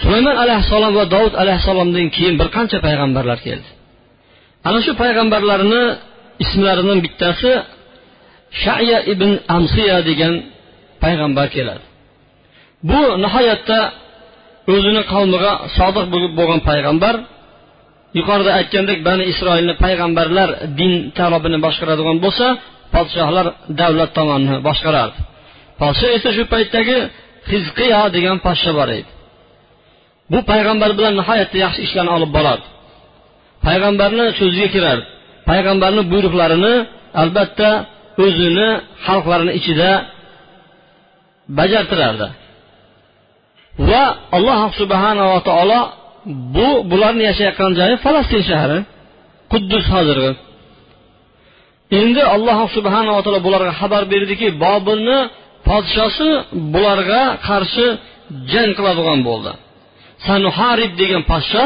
sulaymon alayhissalom va dovud alayhissalomdan keyin bir qancha payg'ambarlar keldi. Ana shu payg'ambarlarni ismlaridan bittasi shaya ibn amsiya degan payg'ambar keladi. Bu nihoyatda o'zini qavmiga sodiq bo'lgan payg'ambar. Yuqorida aytgandek bani isroilni payg'ambarlar din tarobini boshqaradigan bo'lsa podshohlar davlat tomonini boshqarardi podshoh esa shu paytdagi hizqiya degan podsho bor edi. Bu payg'ambar bilan nihoyatda yaxshi ishlarni olib borardi payg'ambarni so'ziga kirar payg'ambarni buyruqlarini albatta o'zini xalqlarini ichida bajartirardi. Va alloh subhanava taolo bu bularni yashayotgan joyi falastin shahri quddus hozirgi. Endi alloh subhanava taolo bularga xabar berdiki bobilni podshosi bularga qarshi jang qiladigan bo'ldi. Sanuharib degan podsho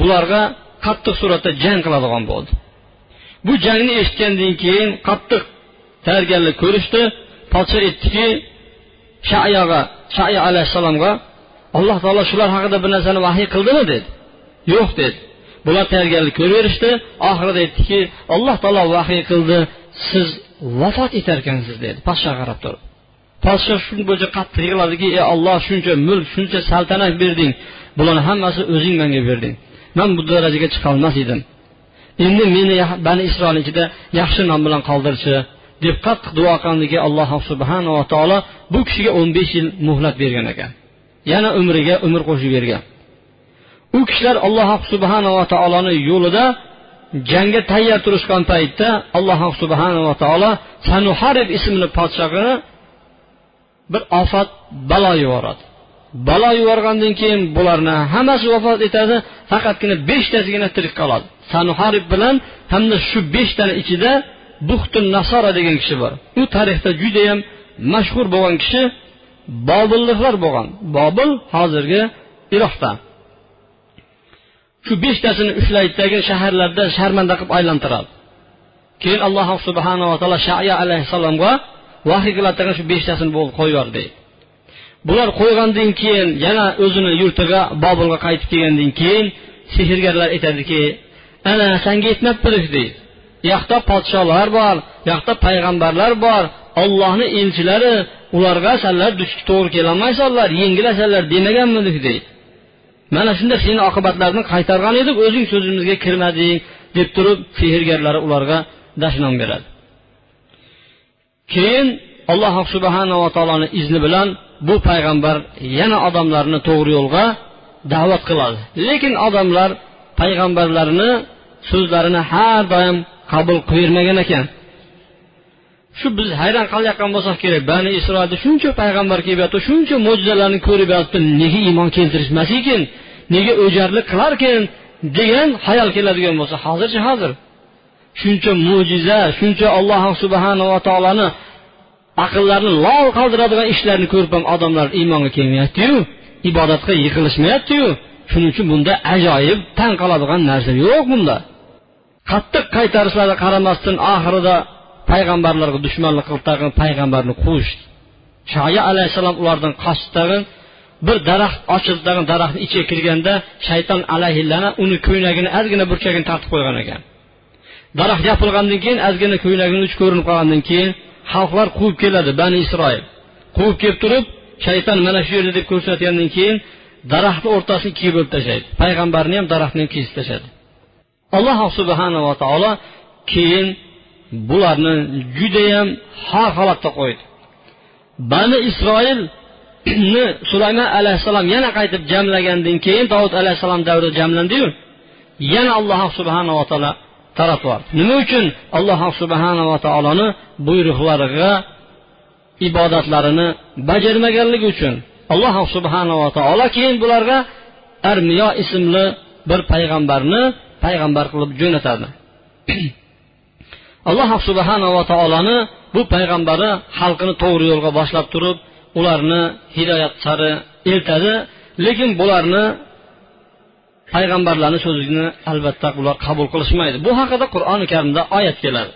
bularga qattiq suratda jang qiladigan bo'ldi. Bu jangni eshitgandan keyin qattiq tayyorgarlik ko'rishdi. Podsho aytdiki shayoga shayo alayhissalomga alloh taolo shular haqida bir narsani vahiy qildimi dedi. Yo'q dedi. Bular tayyorgarlik ko'raverishdi oxirida aytdiki alloh taolo vahiy qildi. Siz vafot etarkansiz dedi. Podshoga qarab turib. Podshoh shu bo'yicha qattiq yig'ladiki ey olloh shuncha mulk shuncha saltanat berding. Bularni hammasi o'zing menga berding. Man bu darajaga chiqolmas edim. Endi meni bani isroil ichida yaxshi nom bilan qoldirchi deb qattiq duo qilgandiki alloh subhanava taolo bu kishiga o'n besh yil muhlat bergan ekan. Yana umriga umr qo'shib bergan. U kishilar alloh subhanava taoloni yo'lida jangga tayyor turishgan paytda alloh subhanava taolo sanuharib ismli podshohga bir ofat balo yuboradi. Balo yuborgandan keyin bularni hammasi vafot etadi faqatgina beshtasigina tirik qoladi. Sanuharib bilan hamda shu beshtani ichida buxtun nasora degan kishi bor. U tarixda judayam mashhur bo'lgan kishi bobilliklar bo'lgan. Bobil hozirgi iroqda. Shu beshtasini ushlaydidagi shaharlarda sharmanda qilib aylantiradi. Keyin alloh subhanava taolo shaya alayhissalomga vahiy qiladigan shu beshtasini qo'yib yubor bular qo'ygandan keyin yana o'zini yurtiga bobilga qaytib kelgandan keyin sehrgarlar aytadiki ana sanga yetmabmidik deydi. Yoqda podsholar bor yoqda payg'ambarlar bor ollohni elchilari ularga sanlar duch to'g'ri kelolmaysanlar yengilasanlar demaganmidik deydi. Mana shunda seni oqibatlarini qaytargan edik o'zing so'zimizga kirmading deb turib sehrgarlar ularga dashnom beradi. Keyin alloh subhanava taoloni izni bilan bu payg'ambar yana odamlarni to'g'ri yo'lga da'vat qiladi. Lekin odamlar payg'ambarlarni so'zlarini har doim qabul qilavermagan ekan. Shu biz hayron qolayotgan bo'lsak kerak. Bani isroilda shuncha payg'ambar kelyapti shuncha mo'jizalarni ko'rib yotibdi. Nega iymon keltirishmas ekan? Nega o'jarlik qilarkan degan hayol keladigan bo'lsa hozircha hozir shuncha mo'jiza shuncha alloh subhanava taoloni aqllarni lol qoldiradigan ishlarni ko'rib ham odamlar iymonga kelmayaptiyu ibodatga yiqilishmayaptiyu. Shuning uchun bunda ajoyib tan qoladigan narsa yo'q bunda. Qattiq qaytarishlarga qaramasdan oxirida payg'ambarlarga dushmanlik qilib tag'in payg'ambarni quvishdi shoya alayhissalom ulardan qochdi tag'in bir daraxt ochildi tag'in daraxtni ichiga kirganda shayton alayhillana uni ko'ylagini ozgina burchagini tortib qo'ygan ekan. Daraxt yopilgandan keyin ozgina ko'ylagini uchi ko'rinib qolgandan keyin xalqlar quvib keladi bani isroil. Quvib kelib turib shayton mana shu yerda deb ko'rsatgandan keyin daraxtni o'rtasini ikkiga bo'lib tashlaydi payg'ambarni ham daraxtni ham kesib tashladi. Alloh subhanava taolo keyin bularni judayam har holatda qo'ydi. Bani isroilni sulaymon alayhissalom yana qaytib jamlagandan keyin dovud alayhissalom davrida jamlandiyu yana alloh subhanava taolo taratib nima uchun alloh subhanava taoloni buyruqlariga ibodatlarini bajarmaganligi uchun alloh subhanava taolo keyin bularga armiyo ismli bir payg'ambarni payg'ambar qilib jo'natadi. Alloh subhanava taoloni bu payg'ambari xalqini to'g'ri yo'lga boshlab turib ularni hidoyat sari eltadi lekin bularni payg'ambarlarni so'zini albatta ular qabul qilishmaydi bu haqida qur'oni karimda oyat keladi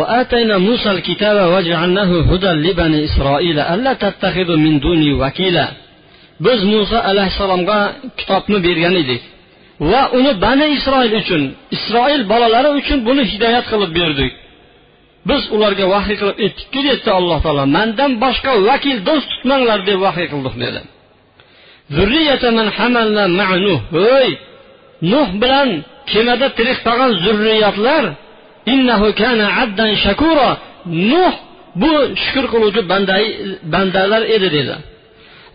وآتينا موسى الكتاب وجعلناه هدى لبني إسرائيل ألا تتخذوا من دوني وكيلا biz muso alayhissalomga kitobni bergan edik va uni bani isroil uchun isroil bolalari uchun buni hidoyat qilib berdik biz ularga vahiy qilib aytdikki dedi alloh taolo mandan boshqa vakil do'st tutmanglar deb vahiy qildik dedi voy nuh bilan kemada tirik qolgan zurriyatlar innahu kana abdan shakura nuh bu shukur qiluvchi bandalar edi dedi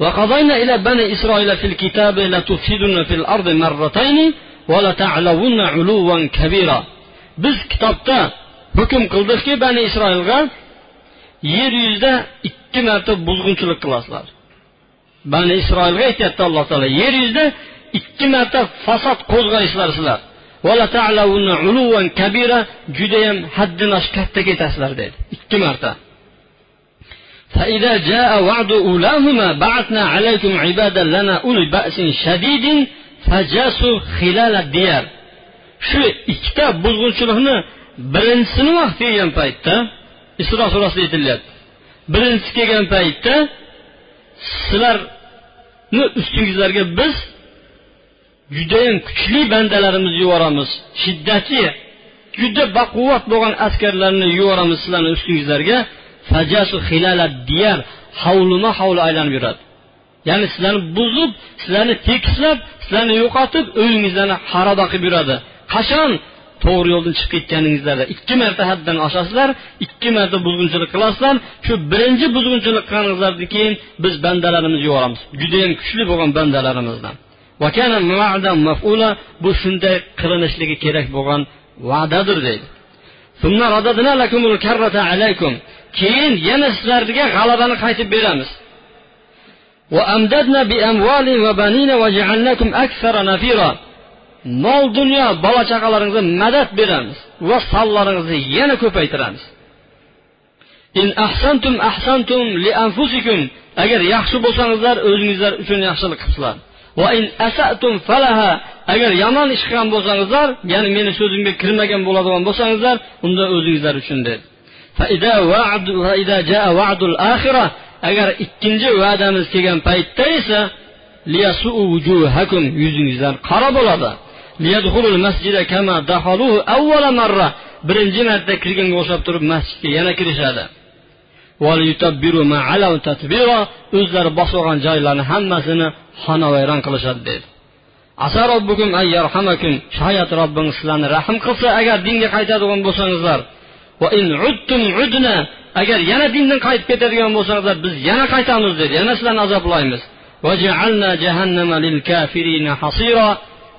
وقضينا إلى بني إسرائيل في الكتاب لتفسدن في الأرض مرتين ولتعلون علوا كبيرا biz kitobda hukm qildikki bani isroilga yer yuzida ikki marta buzg'unchilik qilasizlar bani isroilga aytyapti alloh taolo yer yuzida ikki marta fasod qo'zg'aysizlar sizlar judayam haddan oshib katta ketasizlar dedi ikki marta فإذا جاء وعد أولاهما بعثنا عليكم عبادا لنا أولي بأس شديد فجاسوا خلال الديار shu ikkita buzg'unchilikni birinchisini vaqti kelgan paytda isro surasida aytilyapti birinchisi kelgan paytda sizlarni ustingizlarga biz judayam kuchli bandalarimizni yuboramiz. Shiddatli juda baquvvat bo'lgan askarlarni yuboramiz sizlarni ustingizlarga. Hovlima hovli aylanib yuradi. Ya'ni sizlarni buzib sizlarni tekislab sizlarni yo'qotib uyingizlarni xaroba qilib yuradi. Qachon? To'g'ri yo'ldan chiqib ketganingizlarda ikki marta haddan oshasizlar ikki marta buzg'unchilik qilasizlar. Shu birinchi buzg'unchilik qilganingizlardan keyin biz bandalarimizni yuboramiz. Judayam kuchli bo'lgan bandalarimizdan. Bu shunday qilinishligi kerak bo'lgan va'dadir deydi. Keyin yana sizlarga g'alabani qaytib beramiz. Mol dunyo bola chaqalaringizga madad beramiz va sonlaringizni yana ko'paytiramiz. In ahsantum ahsantum li anfusikum. Agar yaxshi bo'lsangizlar o'zingizlar uchun yaxshilik qilibsizlar va in asatum falaha. Agar yomon ish qilgan bo'lsangizlar ya'ni meni so'zimga kirmagan bo'ladigan bo'lsangizlar unda o'zingizlar uchun dedi agar ikkinchi va'damiz kelgan paytda esa yuzingizlar qora bo'ladi. Birinchi marta kirganga o'xshab turib masjidga yana kirishadi. O'zlari bosib olgan joylarni hammasini xonavayron qilishadi dedi. Shoyat robbingiz sizlarni rahm qilsa agar dinga qaytadigan bo'lsangizlar agar yana dindan qaytib ketadigan bo'lsangizlar biz yana qaytamiz dedi. Yana sizlarni azoblaymiz.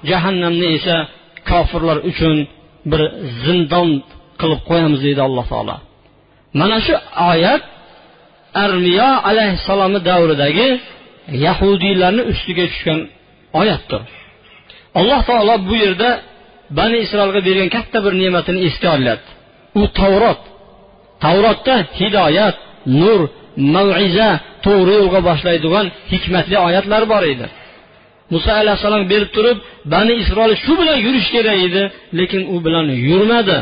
Jahannamni esa kofirlar uchun bir zindon qilib qo'yamiz deydi alloh taolo. Mana shu oyat armiyo alayhissalomni davridagi yahudiylarni ustiga tushgan oyatdir. Alloh taolo bu yerda bani isroilga bergan katta bir ne'matini esga olyapti. U tavrot tavrotda hidoyat nur maviza to'g'ri yo'lga boshlaydigan hikmatli oyatlar bor edi. Muso alayhissalom berib turib bani isroil shu bilan yurish kerak edi lekin u bilan yurmadi.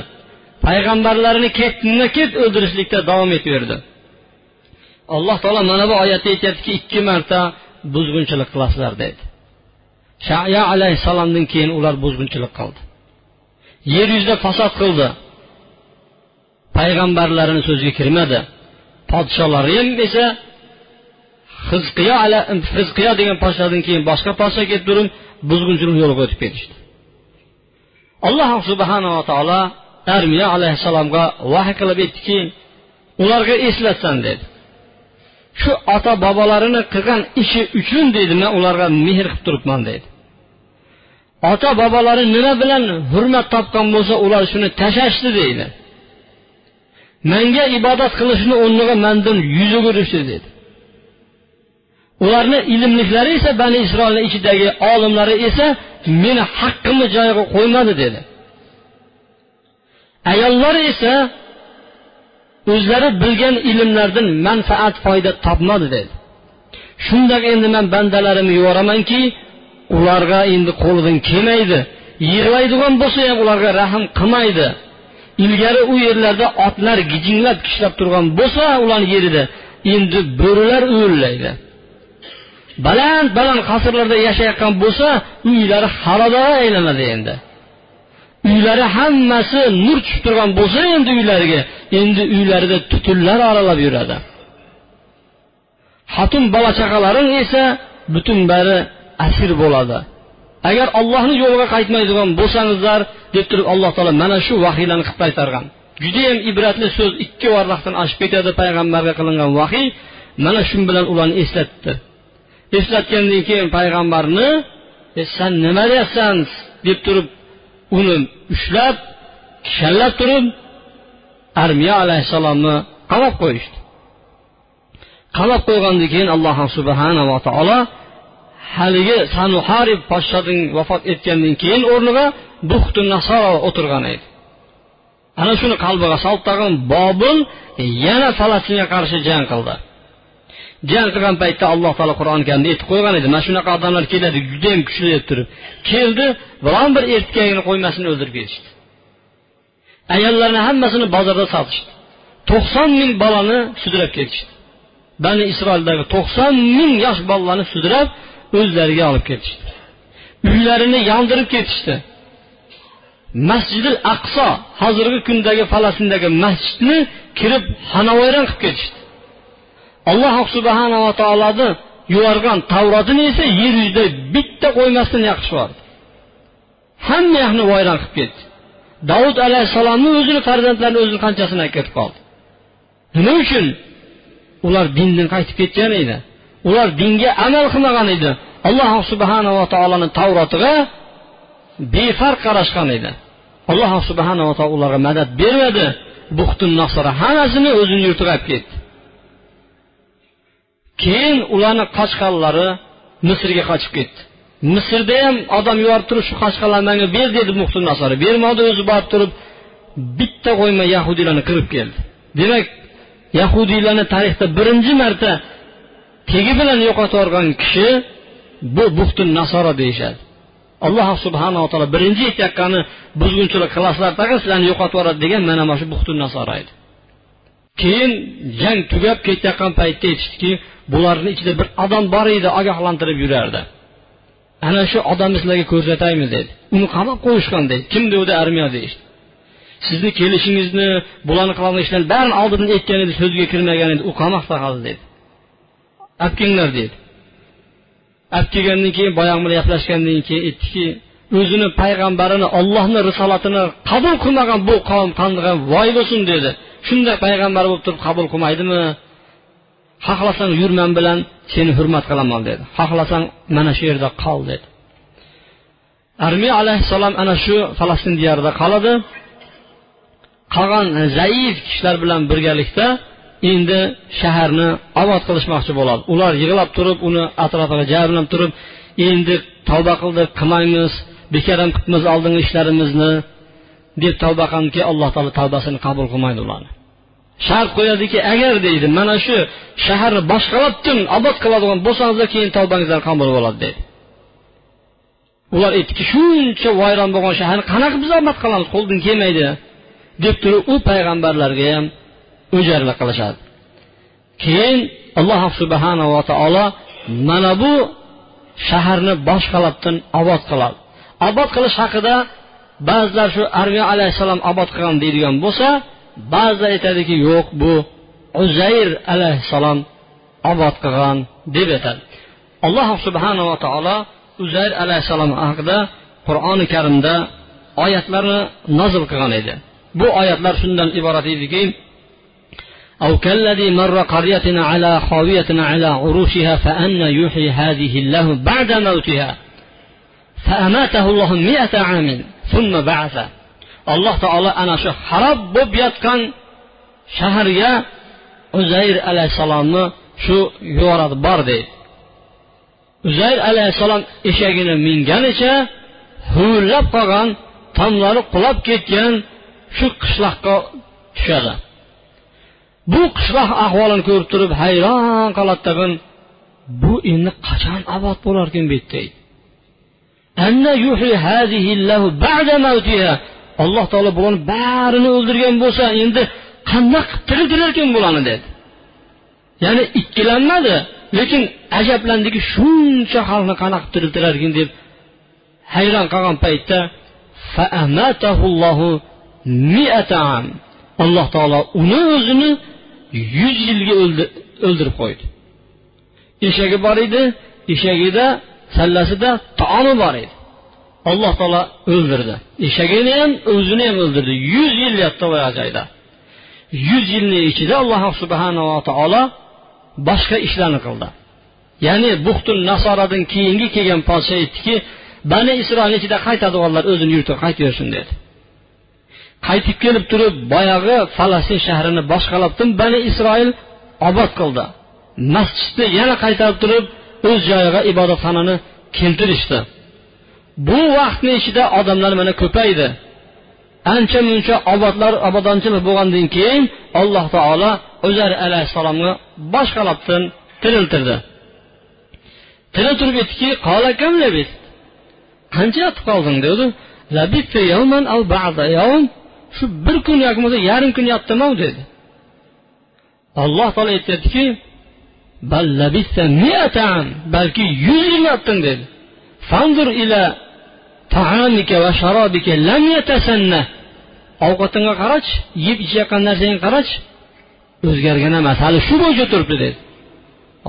Payg'ambarlarini ketma ket o'ldirishlikda davom etaverdi alloh taolo mana bu oyatda aytyaptiki ikki marta buzg'unchilik qilasizlar dedi shaya alayhissalomdan keyin ular buzg'unchilik qildi. Yer yuzida fasod qildi. Payg'ambarlarini so'ziga kirmadi. Podsholari ham esa hizqiyo hizqiyo degan podshodan keyin boshqa podsho kelib turib buzg'unchilik yo'liga o'tib ketishdi. Alloh subhanava taolo armiya alayhissalomga vahiy qilib aytdiki ularga eslatsan dedi. Shu ota bobolarini qilgan ishi uchun deydi man ularga mehr qilib turibman deydi ota bobolari nima bilan hurmat topgan bo'lsa ular shuni tashlashdi deydi manga ibodat qilishni o'rniga mandan yuz o'girishdi dedi. Ularni ilmliklari esa bani isroilni ichidagi olimlari esa meni haqqimni joyiga qo'ymadi dedi. Ayollar esa o'zlari bilgan ilmlardan manfaat foyda topmadi dedi. Shundoq endi man bandalarimni yuboramanki ularga endi qo'lidan kelmaydi. Yig'laydigan bo'lsa ham ularga rahm qilmaydi. Ilgari u yerlarda otlar gijinglab kishlab turgan bo'lsa ularni yerida endi bo'rilar uvillaydi baland baland qasrlarda yashayotgan bo'lsa uylari xarobaga aylanadi endi. Uylari hammasi nur tushib turgan bo'lsa endi uylariga endi uylarida tutunlar oralab yuradi. Xotin bola chaqalaring esa butun bari asir bo'ladi. Agar ollohni yo'liga qaytmaydigan bo'lsangizlar deb turib alloh taolo mana shu vahiylarni qilib qaytargan. Judayam ibratli so'z ikki varaqdan oshib ketadi payg'ambarga qilingan vahiy mana shu bilan ularni eslatdi. Eslatgandan keyin payg'ambarni e, san nima deyapsan? deb turib uni ushlab kishallab turib armiya alayhissalomni qamab qo'yishdi. Qamab qo'ygandan keyin alloh subhanava taolo haligi sanuharib podshoning vafot etgandan keyin o'rniga buxti nasoro o'tirgan edi. Ana shuni qalbiga solib tag'in bobil yana falastinga qarshi jang qildi. Jang qilgan paytda alloh taolo qur'oni karimda aytib qo'ygan edi mana shunaqa odamlar keladi judayam kuchli deb turib. Keldi biron bir erkagini qo'ymasini o'ldirib ketishdi. Ayollarni hammasini bozorda sotishdi. To'qson ming bolani sudrab ketishdi. Bani isroildagi to'qson ming yosh bolalarni sudrab o'zlariga olib ketishdi. Uylarini yondirib ketishdi. Masjidi aqso hozirgi kundagi falastindagi masjidni kirib xonavayron qilib ketishdi. Alloh subhanava taoloni yuborgan tavrotini esa yer yuzida bitta qo'ymasdan yoqib yubordi hamma yoqni vayron qilib ketdi. Davud alayhissalomni o'zini farzandlarini o'zini qanchasini ketib qoldi? Nima uchun? Ular dindan qaytib ketgan edi. Ular dinga amal qilmagan edi. Alloh subhanava taoloni tavrotiga befarq qarashgan edi. Alloh subhanava taolo ularga madad bermadi. Buxtun nasra hammasini o'zini yurtiga olib ketdi. Keyin ularni qochqanlari misrga qochib ketdi. Misrda ham odam yuborib turib shu qochqanlarni manga ber dedi muhsin nasora bermadi o'zi borib turib bitta qo'ymay yahudiylarni kirib keldi. Demak yahudiylarni tarixda birinchi marta tegi bilan yo'qotib yuborgan kishi bu buxtun nasoro deyishadi. Alloh subhanava taolo birinchi aytayotgani buzg'unchilik qilasizlar tag'in sizlarni yo'qotib yuboradi degan mana mana shu buxtun nasoro edi. Keyin jang tugab ketayotgan paytda aytishdiki bularni ichida bir odam bor edi ogohlantirib yurardi. Ana shu odamni sizlarga ko'rsataymi dedi. Uni qamab qo'yishgan dedi. Kim degandi armiya deyishdi. Sizni kelishingizni bularni qilgan ishlarni barini oldindan aytgan edi so'ziga kirmagan edi. U qamoqda qoldi dedi. Olib kelinglar dedi. Olib kelgandan keyin boyagi bilan gaplashgandan keyin aytdiki o'zini payg'ambarini ollohni risolatini qabul qilmagan bu qavm qanday voy bo'lsin dedi. Shunday payg'ambar bo'lib turib qabul qilmaydimi? Xohlasang yur man bilan seni hurmat qilaman dedi. Xohlasang mana shu yerda qol dedi. Armiya alayhissalom ana shu falastin diyorida qoladi. Qolgan e, zaif kishilar bilan birgalikda endi shaharni obod qilishmoqchi bo'ladi. Ular yig'lab turib uni atrofiga jamlab turib endi tavba qildik qilmaymiz bekor ham qilibmiz oldingi ishlarimizni deb tavba qilganki alloh taolo tavbasini qabul qilmaydi ularni. Shart qo'yadiki agar deydi mana shu shaharni boshqalabdin obod qiladigan bo'lsangizlar keyin tavbangizlar qabul bo'ladi deydi. Ular aytdiki shuncha vayron bo'lgan shaharni qanaqa biz obod qilamiz qo'ldan kelmaydi deb turib u payg'ambarlarga ham o'jarlik qilishadi. Keyin alloh subhanava taolo mana bu shaharni boshqalabdan obod qiladi. Obod qilish haqida ba'zilar shu armiya alayhissalom obod qilgan deydigan bo'lsa ba'zilar aytadiki yo'q bu uzayr alayhissalom obod qilgan deb aytadi alloh subhanava taolo uzayr alayhissalom haqida qur'oni karimda oyatlarni nozil qilgan edi bu oyatlar shundan iborat ediki أو كالذي مر قرية على خاوية على عروشها فأنا يحيي هذه الله بعد موتها فأماته الله مئة عام ثم بعثه alloh taolo ana shu harob bo'lib yotgan shaharga uzayr alayhissalomni shu yuboradi bor deydi uzayr alayhissalom eshagini minganicha huvillab qolgan tomlari qulab ketgan shu qishloqqa tushadi. Bu qishloq ahvolini ko'rib turib hayron qoladi tag'in bu endi qachon obod bo'larkan bu yerda? Alloh taolo bularni barini o'ldirgan bo'lsa endi qandoq qilib tiriltirarkan bularni dedi ya'ni ikkilanmadi lekin ajablandiki shuncha xalqni qanaqa tiriltirar ekan deb hayron qolgan paytda alloh taolo uni o'zini yuz yilga o'ldirib qo'ydi eshagi bor edi eshagida sallasida taomi bor edi. Alloh taolo o'ldirdi. Eshagini ham o'zini ham o'ldirdi. Yuz yil yotdi boya joyda. Yuz yilni ichida alloh subhanava taolo boshqa ishlarni qildi. Ya'ni buxtul nasoradan keyingi kelgan podsho aytdiki bani isroilni ichida qaytadiganlar o'zini yurtiga qaytaversin dedi. Qaytib kelib turib boyagi falastin shahrini boshqalabdan bani isroil obod qildi. Masjidni yana qaytarib turib o'z joyiga ibodatxonani keltirishdi. Bu vaqtni ichida odamlar mana ko'paydi. Ancha muncha obodlar obodonchilik bo'lgandan keyin alloh taolo uzar alayhissalomni boshqalabdan tiriltirdi. Tiriltirib aytdiki qancha yotib qolding? dedi shu bir kun yoki bo'lmasa yarim kun yotdimu dedi. Alloh taolo aytyaptiki balki yuz yil yotdim dedi. Fanzur ila taamika va sharobika lam yatasanna. Ovqatingga qarachi yeb ichayotgan narsangga qarachi o'zgargan emas. Hali shu bo'yicha turibdi dedi.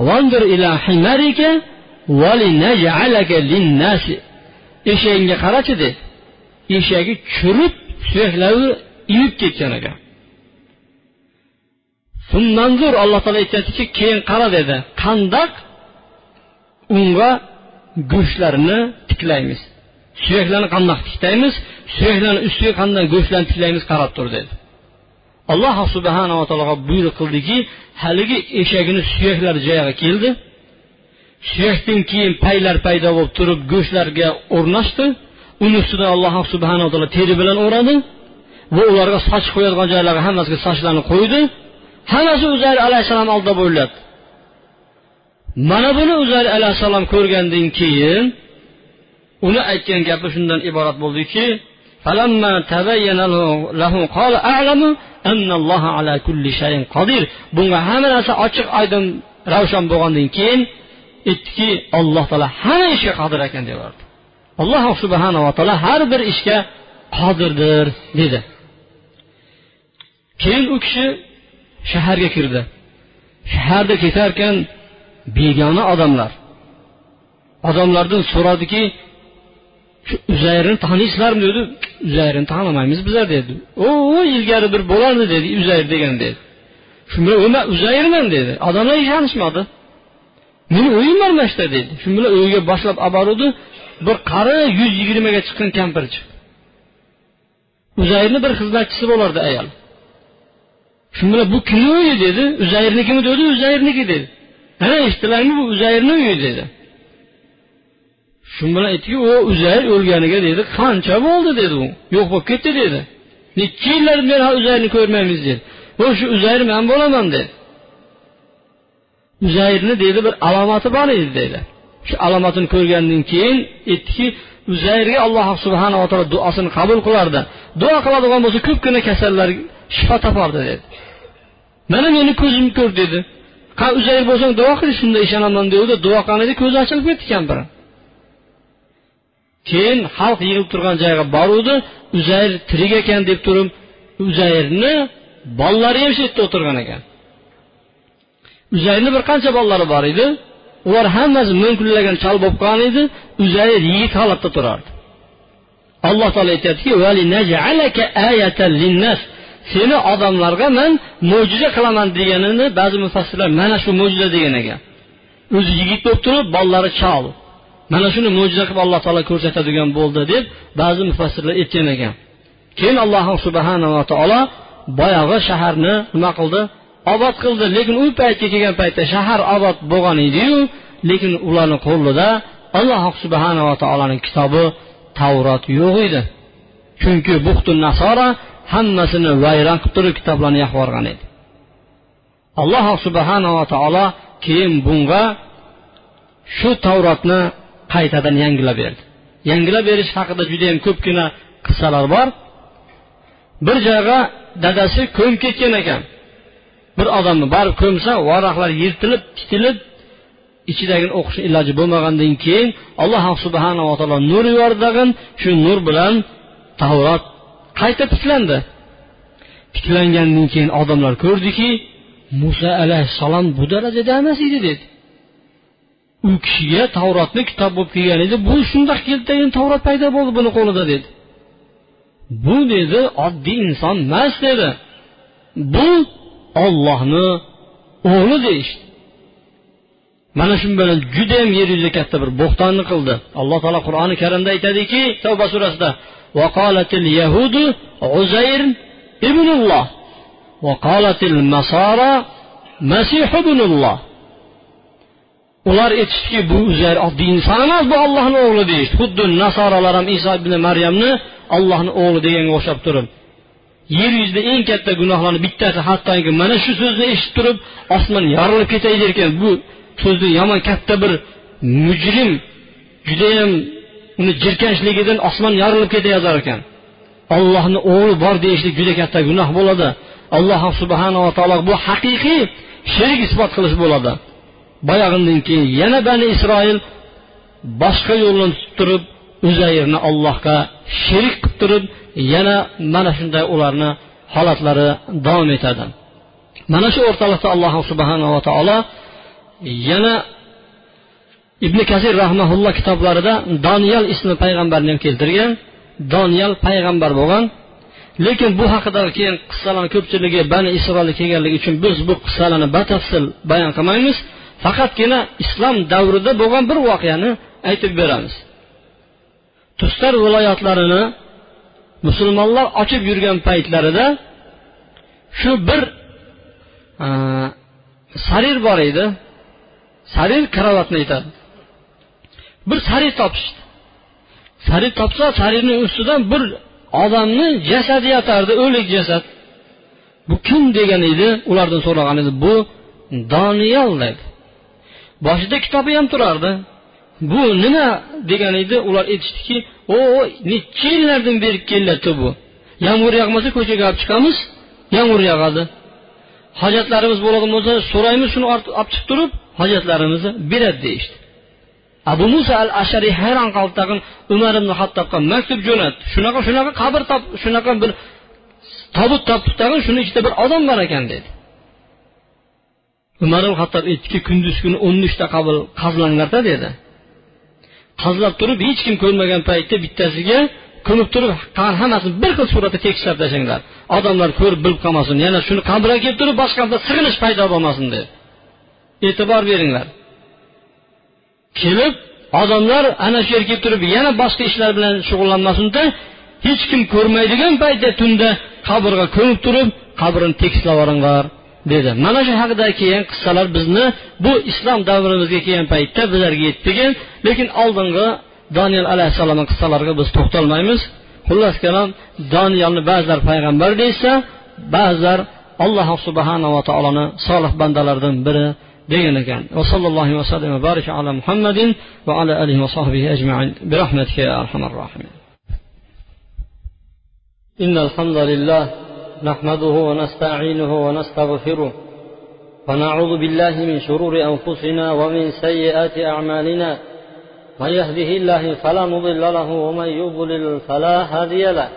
Vanzur ila himarika va linnasi. Eshagingga qarachi dedi. Eshagi churib suyaklari iyib ketgan ekan. Manzur alloh taolo aytyaptiki keyin qara dedi. Qandoq unga go'shtlarini tiklaymiz. Suyaklarni qandoq tiklaymiz? Suyaklarni ustiga qanday go'shtlarni tiklaymiz qarab tur dedi. Alloh subhanava taologa buyruq qildiki haligi eshagini suyaklari joyiga keldi. Suyakdan keyin paylar paydo bo'lib turib go'shtlarga o'rnashdi. Uni ustidan alloh subhanaa taolo teri bilan o'radi va ularga soch qo'yadigan joylarga hammasiga sochlarni qo'ydi. Hammasi uzayr alayhissalom oldida bo'lyapti mana buni uzayr alayhissalom ko'rgandan keyin uni aytgan gapi shundan iborat bo'ldiki bunga hamma narsa ochiq oydin ravshan bo'lgandan keyin aytdiki alloh taolo hamma ishga qodir ekan deyordi. Alloh subhanava taolo har bir ishga qodirdir dedi. Keyin u kishi shaharga kirdi. Shaharda ketarkan begona odamlar. Odamlardan so'radiki shu uzayrni taniysizlarmi dedi. Uzayrni tanimaymiz bizlar dedi. O ilgari bir bo'lardi dedi. Uzayr degan dedi. Shu bilan man uzayrman dedi. Odamlar tanishmadi meni uyim bor mana shuda dedi. Shu bilan uyiga boshlab olib boruvdi bir qari yuz yigirmaga chiqqan kampir chiqdi uzayrni bir xizmatchisi bo'lardi ayol. Shu bilan bu kimni uyi dedi uzayrnikimi dedi uzayrniki dedi. Ana eshitdilarmi bu uzayrni uyi dedi. Shu bilan aytdiki u uzayr o'lganiga dedi qancha bo'ldi dedi u. Yo'q bo'lib ketdi dedi. Necha yillardan beri uzayrni ko'rmaymiz dedi. U shu uzayr man bo'laman dedi. Uzayrni dedi bir alomati bor edi dedi. Shu alomatini ko'rgandan keyin aytdiki uzayrga alloh subhanava taolo duosini qabul qilardi. Duo qiladigan bo'lsa ko'pgina kasallar shifo topardi dedi. Mana meni ko'zim ko'r dedi. Qa uzayr bo'lsang duo qil shunda ishonaman devdi duo qilgan ko'zi ochilib ketdi kampir. Keyin xalq yig'ilib turgan joyga boruvdi. Uzayr tirik ekan deb turib uzayrni bolalari ham shu yerda o'tirgan ekan. Uzayrni bir qancha bolalari bor edi. Ular hammasi mo'nkullagan chol bo'lib qolgan edi. Uzayr yigit holatda turardi. Alloh taolo aytyaptiki seni odamlarga man mo'jiza qilaman deganini ba'zi mufassirlar mana shu mo'jiza degan ekan. O'zi yigit bo'lib turib bolalari chol. Mana shuni mo'jiza qilib alloh taolo ko'rsatadigan bo'ldi deb ba'zi mufassirlar aytgan ekan. Keyin alloh subhanava taolo boyag'i shaharni nima qildi? Obod qildi. Lekin u paytga kelgan paytda shahar obod bo'lgan ediyu lekin ularni qo'lida alloh subhanava taoloni kitobi tavrot yo'q edi. Chunki buxtu nasora hammasini vayron qilib turib kitoblarni yoqib yuborgan edi. Alloh subhanava taolo keyin bunga shu tavrotni qaytadan yangilab berdi. Yangilab berish haqida judayam ko'pgina qissalar bor. Bir joyga dadasi ko'mib ketgan ekan. Bir odamni borib ko'msa varaqlar yirtilib titilib ichidagini o'qishni iloji bo'lmagandan keyin alloh subhanava taolo nur yubordi shu nur bilan tavrot qayta tiklandi. Tiklangandan keyin odamlar ko'rdiki muso alayhissalom bu darajada emas edi dedi. U kishiga tavrotni kitob bo'lib kelgan edi bu shundoq keldida tavrot paydo bo'ldi buni qo'lida dedi. Bu dedi oddiy inson emas dedi. Bu ollohni o'g'li deyishdi. Mana shu bilan judayam yer yuzida katta bir bo'xtonni qildi. Alloh taolo qur'oni karimda aytadiki tavba surasida وقالت اليهود عزير ابن الله وقالت النصارى مسيح ابن الله ular aytishdiki bu uzayr oddiy inson emas bu ollohni o'g'li deyishdi xuddi nasoralar ham iso ibn maryamni ollohni o'g'li deganga o'xshab turib yer yuzida eng katta gunohlarni bittasi hattoki mana shu so'zni eshitib turib osmon yorilib ketay derkan bu so'zni yomon katta bir mujrim judayam uni jirkanchligidan osmon yorilib ketayozar ekan. Ollohni o'g'li bor deyishlik juda katta gunoh bo'ladi. Alloh subhanava taolo bu haqiqiy shirk isbot qilish bo'ladi. Boyag'idan keyin yana bani isroil boshqa yo'lni tutib turib uzayrni allohga sherik qilib turib yana mana shunday ularni holatlari davom etadi. Mana shu o'rtalikda alloh subhanava taolo yana ibn kasir rahmaulloh kitoblarida doniyal ismi payg'ambarni ham keltirgan doniyal payg'ambar bo'lgan. Lekin bu haqida keyin qissalarni ko'pchiligi bani isroilga kelganligi uchun biz bu qissalarni batafsil bayon qilmaymiz. Faqatgina islom davrida bo'lgan bir voqeani aytib beramiz. Tustar viloyatlarini musulmonlar ochib yurgan paytlarida shu bir e, sarir bor edi. Sarir karavotni aytadi. Bir sarir topishdi. Sarir topsa sarirni ustidan bir odamni jasadi yotardi o'lik jasad. Bu kim degan edi? Ulardan so'ragan edi. Bu doniyal dedi. Boshida kitobi ham turardi. Bu nima degan edi? Ular aytishdiki o necha yillardan beri kelyapti bu? Yomg'ir yog'masa ko'chaga olib chiqamiz. Yomg'ir yog'adi. Hojatlarimiz bo'ladigan bo'lsa so'raymiz shuni olib chiqib turib hojatlarimizni beradi deyishdi. Abu muso al ashariy hayron qoldi tag'in umar ibn hattobga maktub jo'natdi shunaqa shunaqa qabr top shunaqa bir tobut topdik tag'in shuni ichida bir odam bor ekan dedi. Umar ibn hattob aytdiki kunduz kuni o'n uchta qabr qazilanglarda dedi. Qazlab turib hech kim ko'rmagan paytda bittasiga ko'mib turib hammasini bir xil suratda tekislab tashlanglar. Odamlar ko'rib bilib qolmasin yana shuni qabrga kelib turib boshqa sig'inish paydo bo'lmasin dedi. E'tibor beringlar. Kelib odamlar ana shu yerga kelib turib yana boshqa ishlar bilan shug'ullanmasinda hech kim ko'rmaydigan paytda tunda qabrga ko'mib turib qabrini tekislab yuboringlar dedi. Mana shu haqida kelgan qissalar bizni bu islom davrimizga kelgan paytda bizlarga yetmagan lekin oldingi doniyal alayhissalomni qissalariga biz to'xtalmaymiz. Xullas kalom doniyalni ba'zilar payg'ambar deyishsa ba'zilar alloh subhanava taoloni solih bandalaridan biri sallallohu vasallam va baraka ala muhammadin va ala alihi va sahbihi ajmain bi rahmatika ya arhamar rohimin إن الحمد لله نحمده ونستعينه ونستغفره ونعوذ بالله من شرور أنفسنا ومن سيئات أعمالنا. من يهده الله فلا مضل له ومن يضلل فلا هادي له.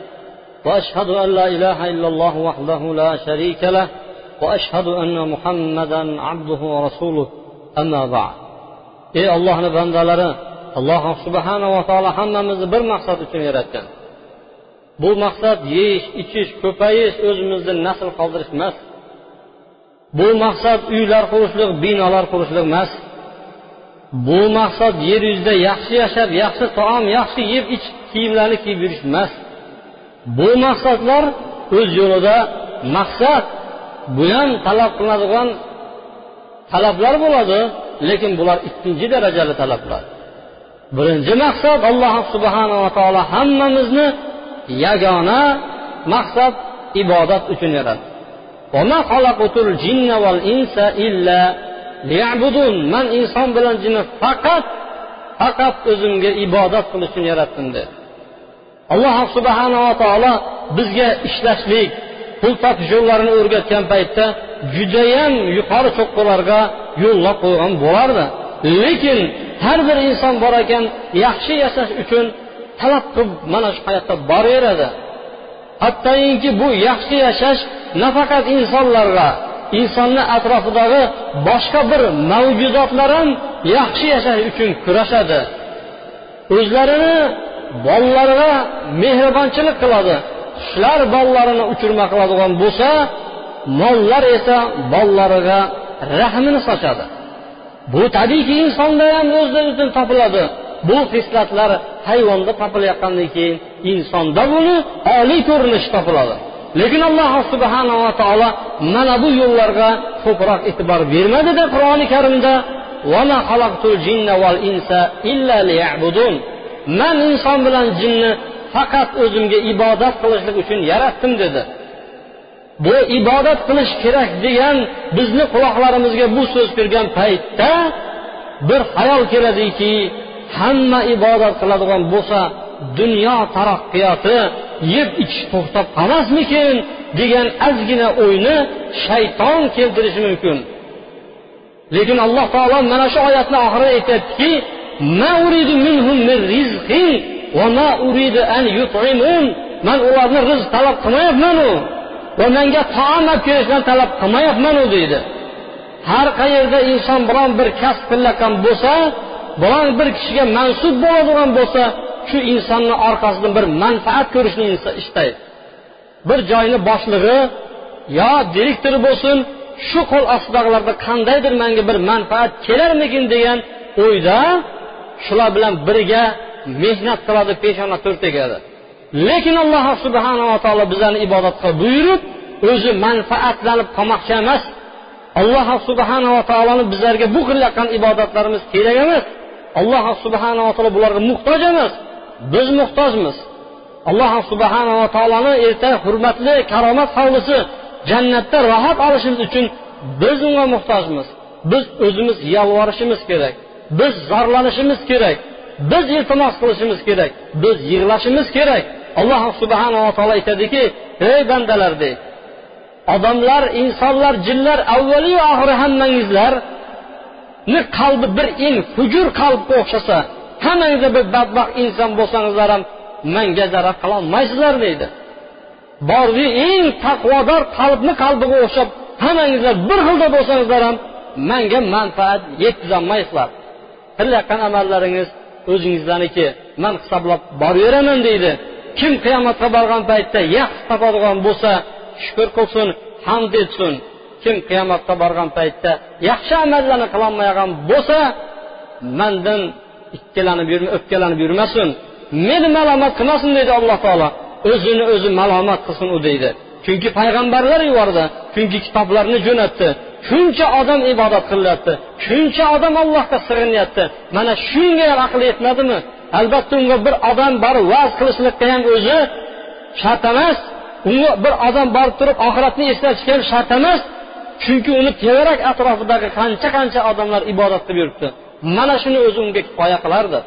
وأشهد أن لا إله إلا الله وحده لا شريك له. وأشهد أن محمدا عبده ورسوله أما بعد ey ollohni bandalari alloh subhanava taolo hammamizni bir maqsad uchun yaratgan bu maqsad yeyish ichish ko'payish o'zimizni nasl qoldirish emas bu maqsad uylar qurishlik binolar qurishlik emas bu maqsad yer yuzida yaxshi yashab yaxshi taom yaxshi yeb ichib kiyimlarni kiyib yurish emas bu maqsadlar o'z yo'lida maqsad bu ham talab qilinadigan talablar bo'ladi lekin bular ikkinchi darajali talablar. Birinchi maqsad alloh subhanava taolo hammamizni yagona maqsad ibodat uchun yaratdi. Man inson bilan jinni faqat faqat o'zimga ibodat qilish uchun yaratdim dedi. Alloh subhanava taolo bizga ishlashlik pul topish yo'llarini o'rgatgan paytda judayam yuqori cho'qqilarga yo'llab qo'ygan bo'lardi. Lekin har bir inson bor ekan yaxshi yashash uchun talab qilib mana shu hayotda boraveradi. Hattoki bu yaxshi yashash nafaqat insonlarga insonni atrofidagi boshqa bir mavjudotlar ham yaxshi yashash uchun kurashadi. O'zlarini bolalariga mehribonchilik qiladi. Qushlar bollarini uchirma qiladigan bo'lsa mollar esa bollariga rahmini sochadi. Bu tabiiyki insonda ham o'zidan o'zi topiladi. Bu xislatlar hayvonda topilayotgandan keyin insonda buni oliy ko'rinishi topiladi. Lekin alloh subhanava taolo mana bu yo'llarga ko'proq e'tibor bermadida qur'oni karimda man inson bilan jinni faqat o'zimga ibodat qilishlik uchun yaratdim dedi. Bu ibodat qilish kerak degan bizni quloqlarimizga bu so'z kirgan paytda bir hayol keladiki hamma ibodat qiladigan bo'lsa dunyo taraqqiyoti yeb ichish to'xtab qolmasmikin degan ozgina o'yni shayton keltirishi mumkin. Lekin alloh taolo mana shu oyatni oxirida aytyaptiki man ularni rizq talab qilmayapmanu. Va menga taom olib kelishni talab qilmayapmanu deydi. Har qayerda inson biron bir kasb qilayotgan bo'lsa biron bir kishiga mansub bo'ladigan bo'lsa shu insonni orqasidan bir manfaat ko'rishni istaydi. Bir joyni boshlig'i yo direktori bo'lsin shu qo'l ostidagilarda qandaydir manga bir manfaat kelarmikin degan o'yda shular bilan birga mehnat qiladi peshona to'r tegadi. Lekin alloh subhanava taolo bizlarni ibodatga buyurib o'zi manfaatlanib qolmoqchi emas. Alloh subhanava taoloni bizlarga bu qilayotgan ibodatlarimiz kerak emas. Alloh subhanava taolo bularga muhtoj emas. Biz muhtojmiz. Alloh subhanava taoloni erta hurmatli karomat hovlisi jannatda rohat olishimiz uchun biz unga muhtojmiz. Biz o'zimiz yolvorishimiz kerak. Biz zorlanishimiz kerak. Biz iltimos qilishimiz kerak. Biz yig'lashimiz kerak. Alloh subhanava taolo aytadiki ey bandalar deydi odamlar insonlar jinlar avvaliyu oxiri hammangizlarni qalbi bir eng hujur qalbga o'xshasa hammangizda bir badbaxt inson bo'lsangizlar ham manga zarar qilolmaysizlar deydi. Bordi eng taqvodor qalbni qalbiga o'xshab hammangizlar bir xilda bo'lsangizlar ham manga manfaat yetkazolmaysizlar. Qilayotgan amallaringiz o'zingizlarniki man hisoblab boraveraman deydi. Kim qiyomatga borgan paytda yaxshi topadigan bo'lsa shukur qilsin hamd etsin. Kim qiyomatga borgan paytda yaxshi amallarni qilolmagan bo'lsa mandan ikkilanib yurma o'pkalanib yurmasin. Meni malomat qilmasin deydi alloh taolo. O'zini o'zi malomat qilsin u deydi. Chunki payg'ambarlar yubordi chunki kitoblarni jo'natdi. Shuncha odam ibodat qilinyapti shuncha odam allohga sig'inyapti mana shunga ham aqli yetmadimi? Albatta unga bir odam borib vaz qilishlikka ham o'zi shart emas. Unga bir odam borib turib oxiratni eslatishga ham shart emas. Chunki uni tevarak atrofidagi qancha qancha odamlar ibodat qilib yuribdi. Mana shuni o'zi unga kifoya qilardi.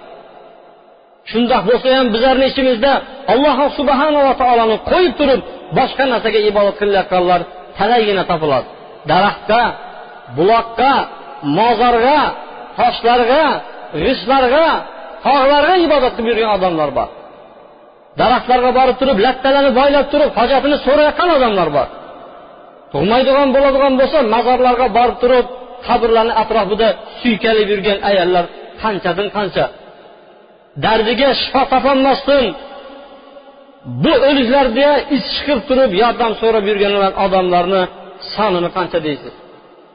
Shundoq bo'lsa ham bizlarni ichimizda alloh subhanava taoloni qo'yib turib boshqa narsaga ibodat qilayotganlar talaygina topiladi. Daraxtga buloqqa mozorga toshlarga g'ishtlarga tog'larga ibodat qilib yurgan odamlar bor. Daraxtlarga borib turib lattalarni boylab turib hojatini so'rayotgan odamlar bor. Tug'maydigan bo'ladigan bo'lsa mozorlarga borib turib qabrlarni atrofida suykalib yurgan ayollar qanchadan qancha. Dardiga shifo topolmasdan bu o'liklarga is chiqib turib yordam so'rab yurgan odamlarni sonini qancha deysiz?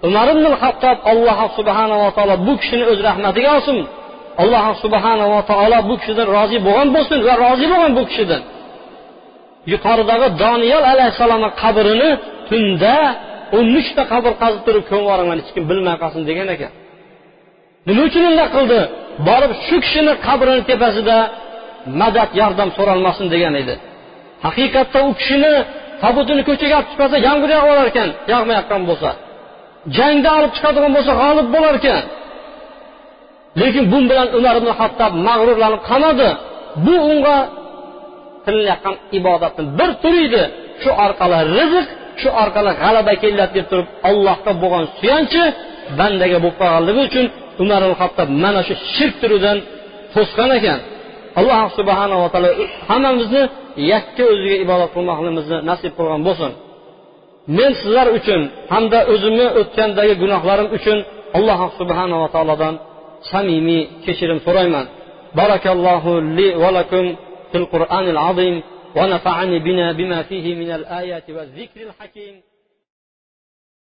Umar ibn hattob alloh subhanava taolo bu kishini o'z rahmatiga olsin. Alloh subhanava taolo bu kishidan rozi bo'lgan bo'lsin va rozi bo'lgan bu kishidan. Yuqoridagi doniyor alayhissalomni qabrini tunda o'n uchta qabr qazib turib ko'mib yuboraman hech kim bilmay qolsin degan ekan. Nima uchun unday qildi? Borib shu kishini qabrini tepasida madad yordam so'ralmasin degan edi. Haqiqatda u kishini tobutini ko'chaga olib chiqmasa yomg'ir yog'ib olar ekan yog'mayotgan bo'lsa. Jangda olib chiqadigan bo'lsa g'olib bo'lar ekan lekin bu bilan umar ibn hattob mag'rurlanib qolmadi. Bu unga qilinayotgan ibodatni bir turi edi. Shu orqali rizq shu orqali g'alaba keladi deb turib allohga bo'lgan suyanchi bandaga bo'lib qolganligi uchun umar al hattob mana shu shirk turidan to'sgan ekan. Alloh subhanava taolo hammamizni yakka o'ziga ibodat qilmoqligimizni nasib qilgan bo'lsin men sizlar uchun hamda o'zimni o'tgandagi gunohlarim uchun alloh subhanava taolodan samimiy kechirim so'rayman barakallohu li va lakum fil qur'anil azim ونفعني بنا بما فيه من الآيات والذكر الحكيم